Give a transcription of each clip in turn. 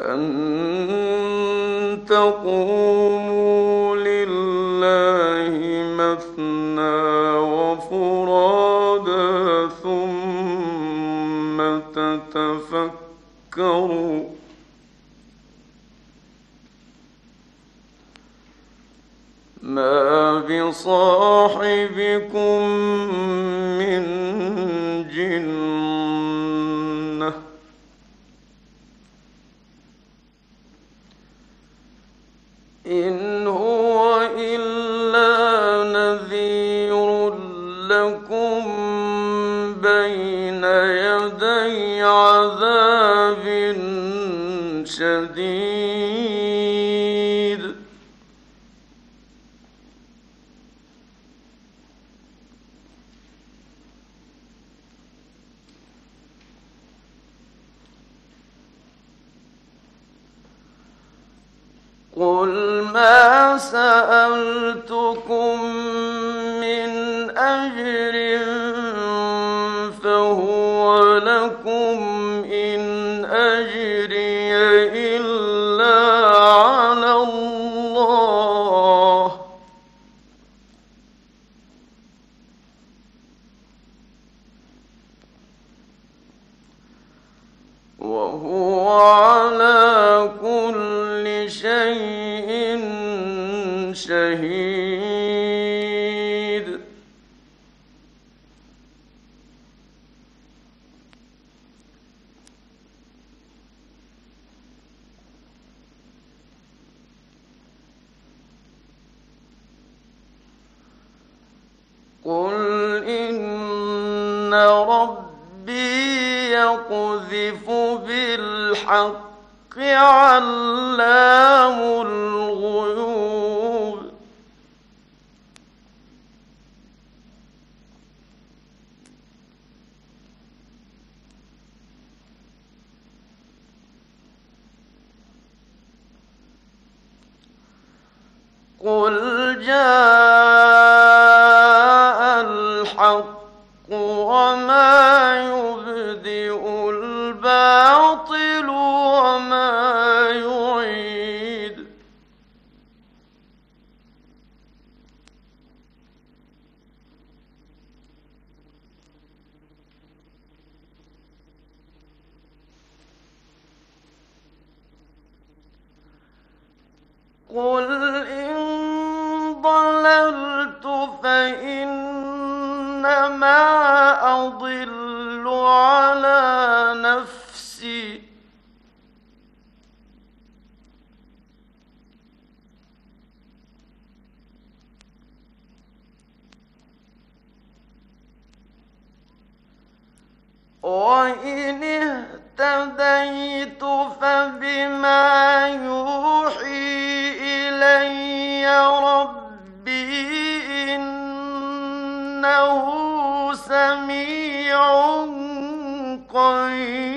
أن تقوموا لله مثنى وفرادى ثم تتفكروا قل ما سأل يقذف بالحق علام خير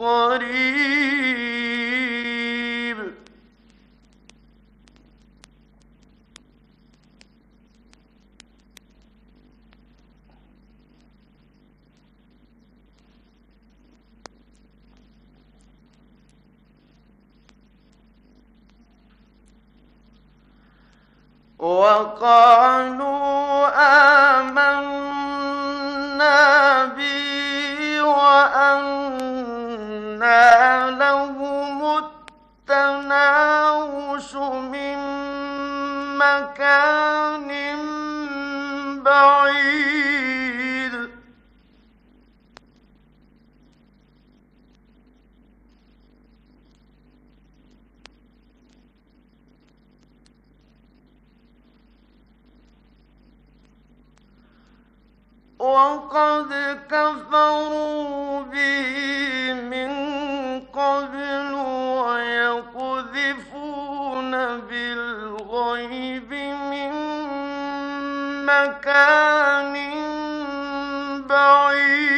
قريب. وقالوا آمنا مكان بعيد. وقد كفروا به مكان بعيد.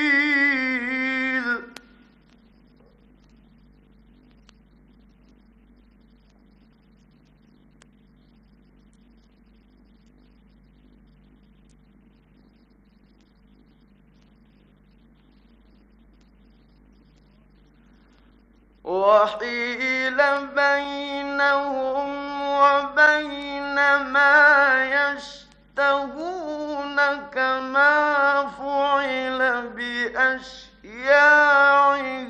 وحيل بينهم وبين ما يشتهون. لك ما فعل بأشياعي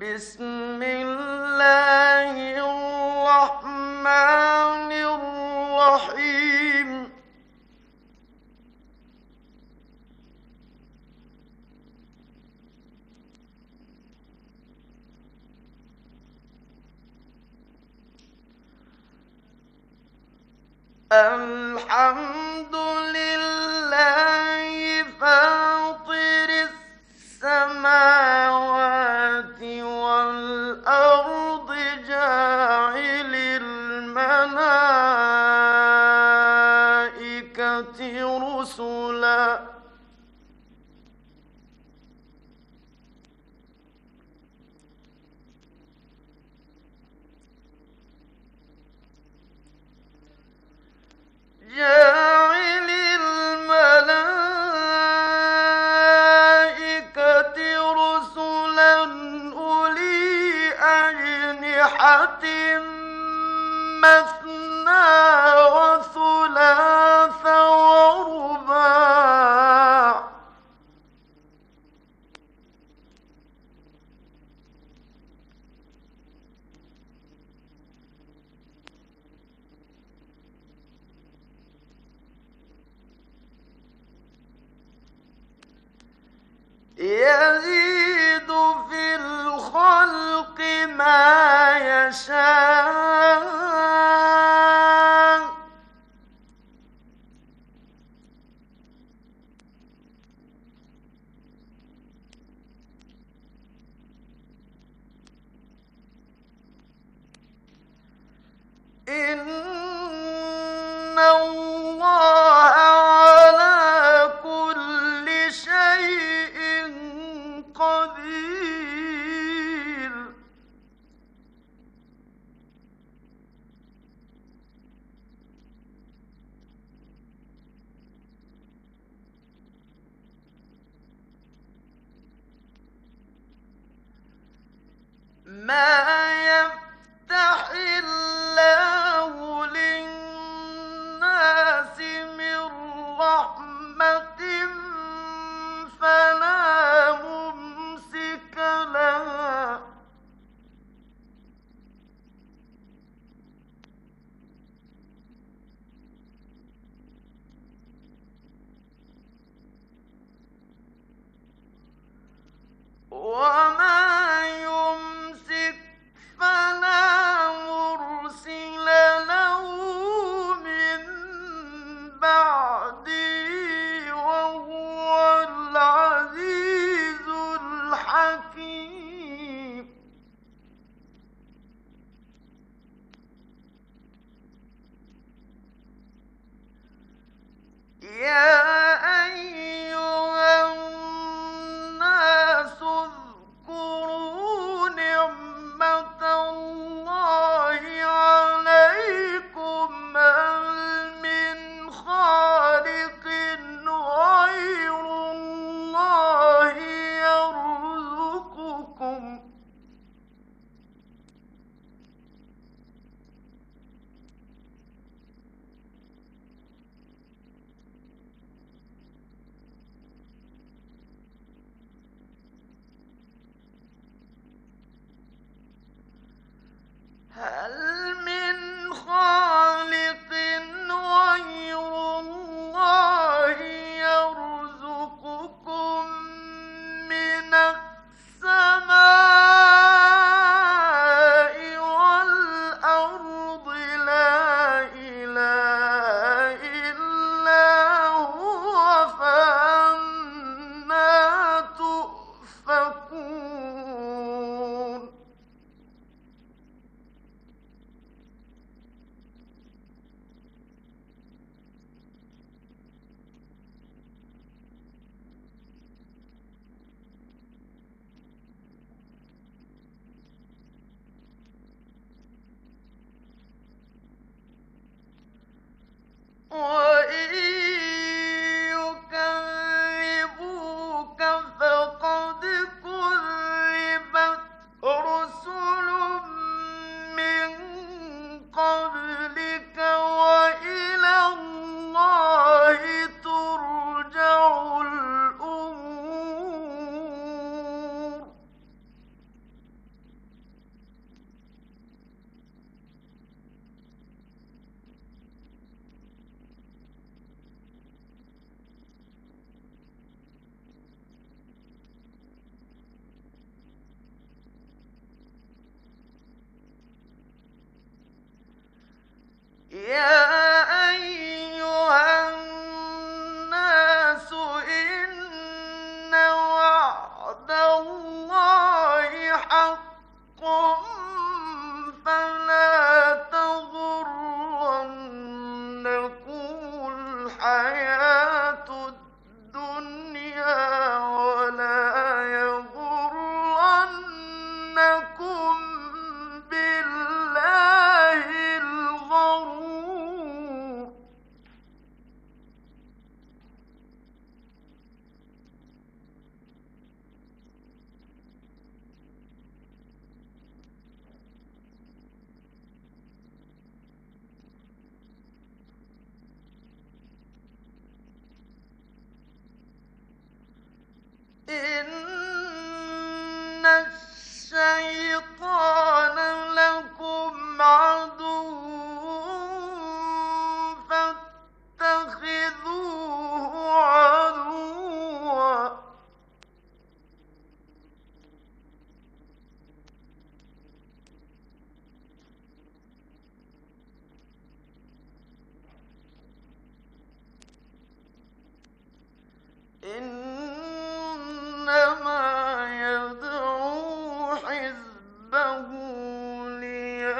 بسم الله الجنة رسلا. إن الشيطان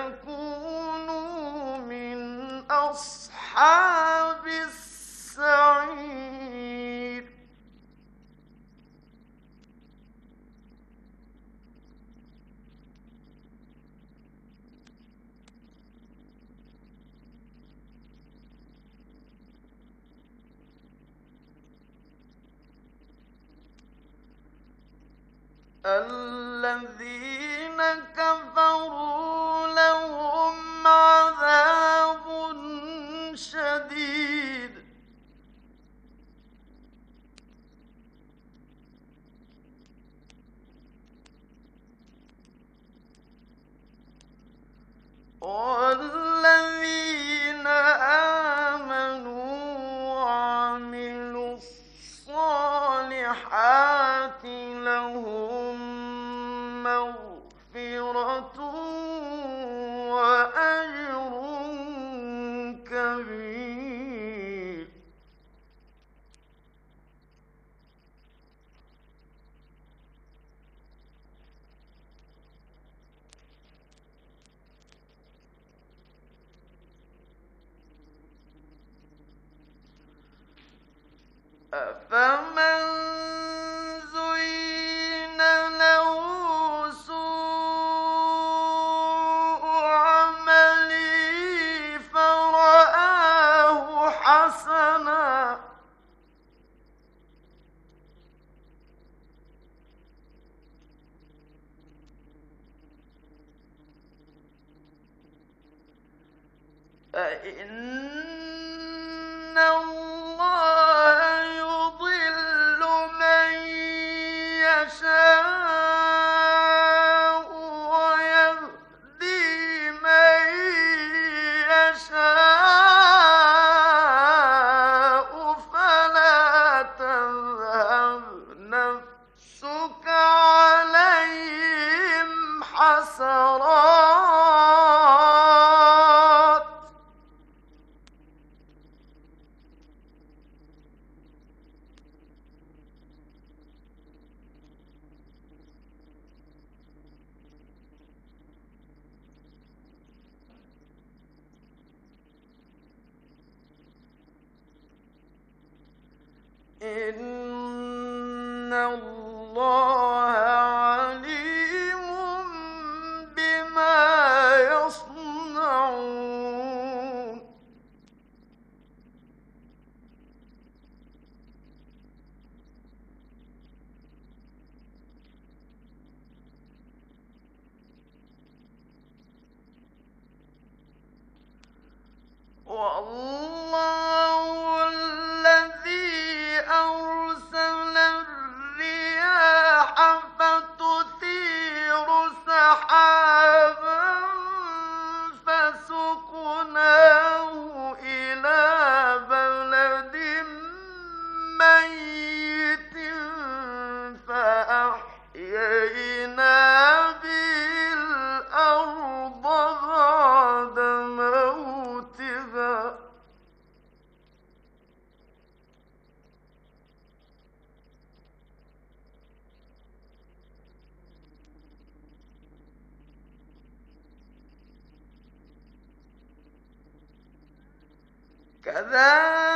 ليكونوا من أصحاب السعير. فإن الله الله كذلك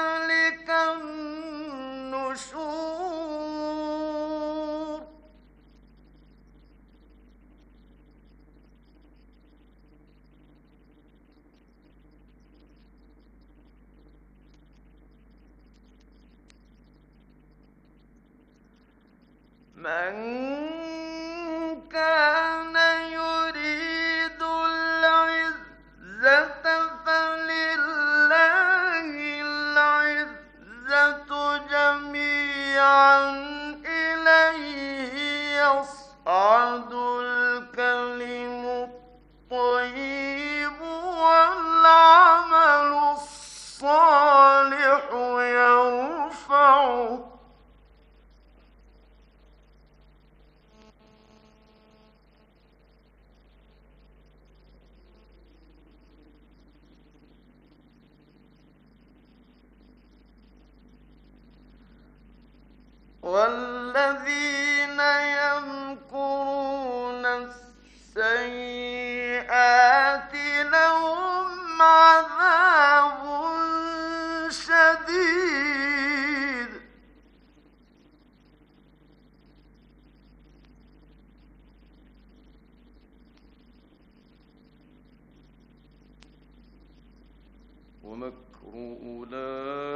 ومكر أولئك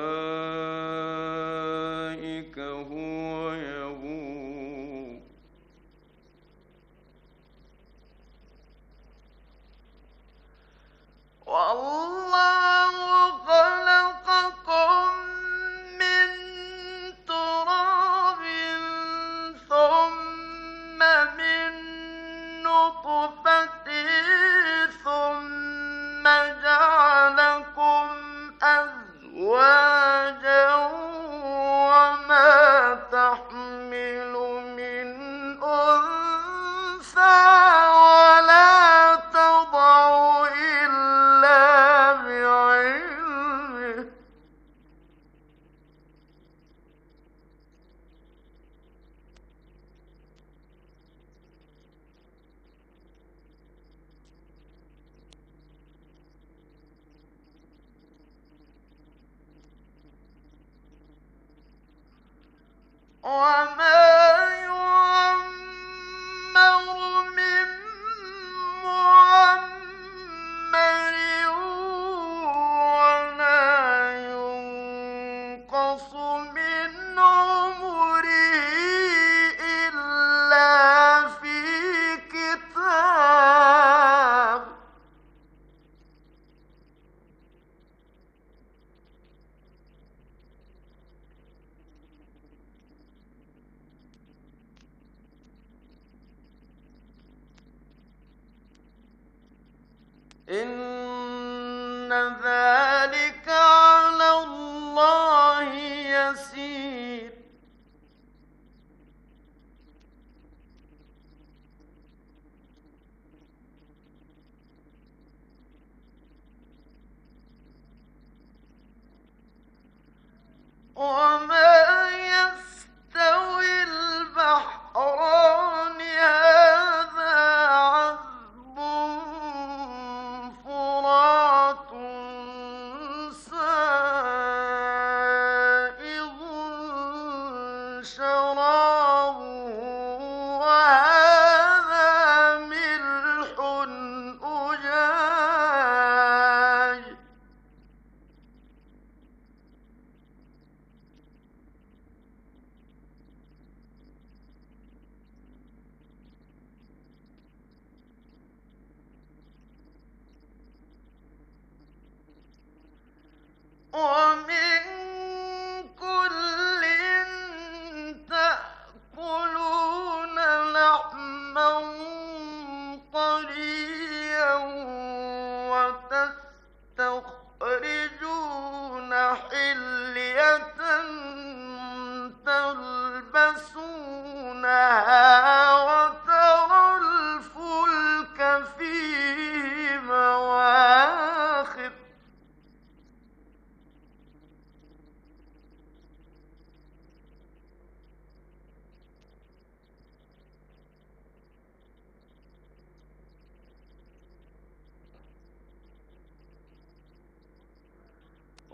وما إن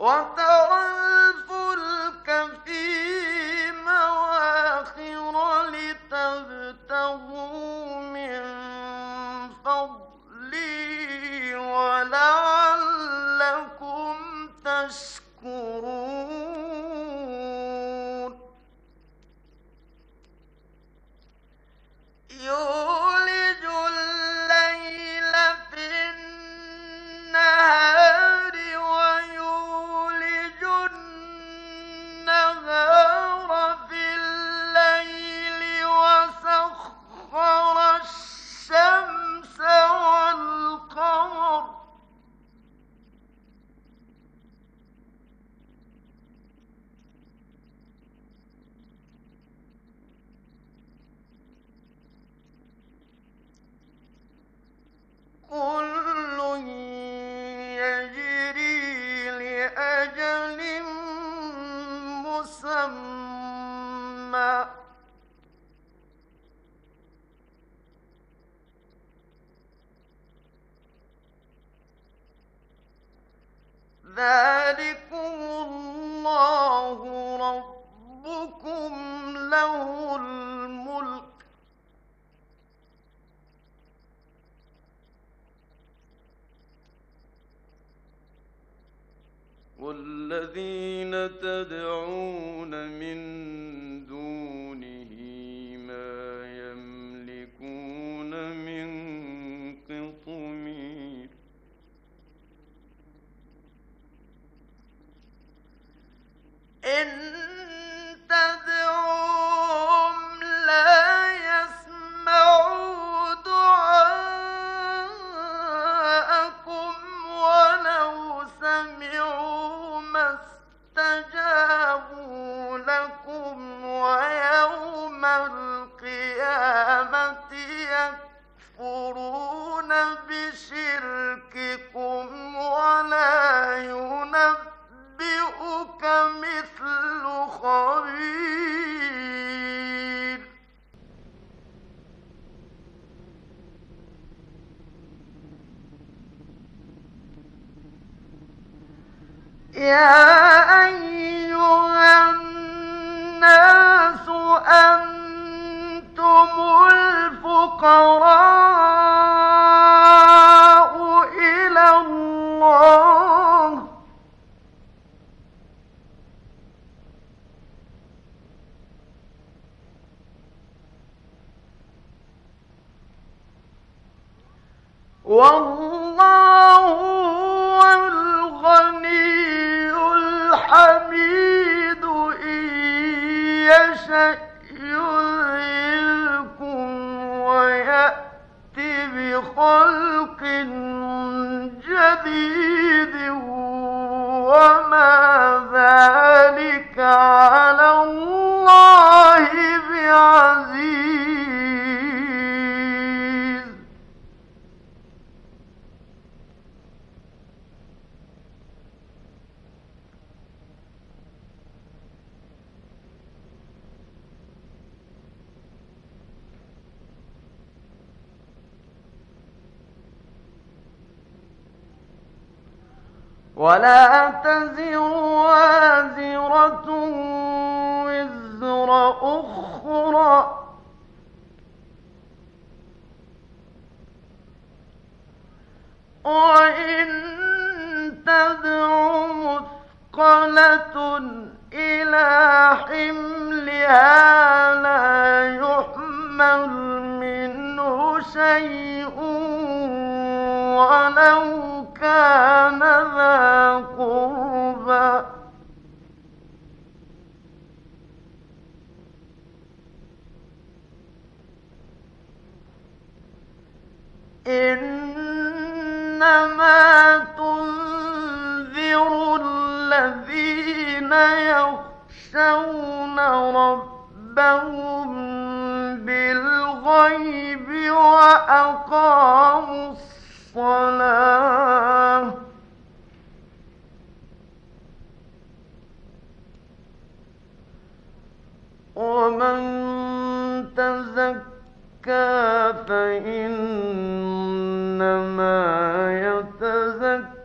وترى والذين الفقراء ولا تزر وازرة وزر أخرى. وإن تدع مثقلة إلى حملها لا يحمل منه شيء ولو كان ذا قربى. إنما تنذر الذين يخشون ربهم بالغيب وأقاموا الصلاة ومن تزكى فإنما يتزكى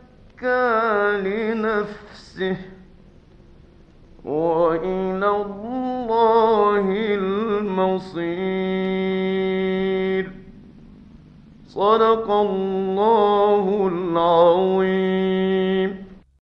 لنفسه نفسه وإلى الله المصير. صدق الله العظيم.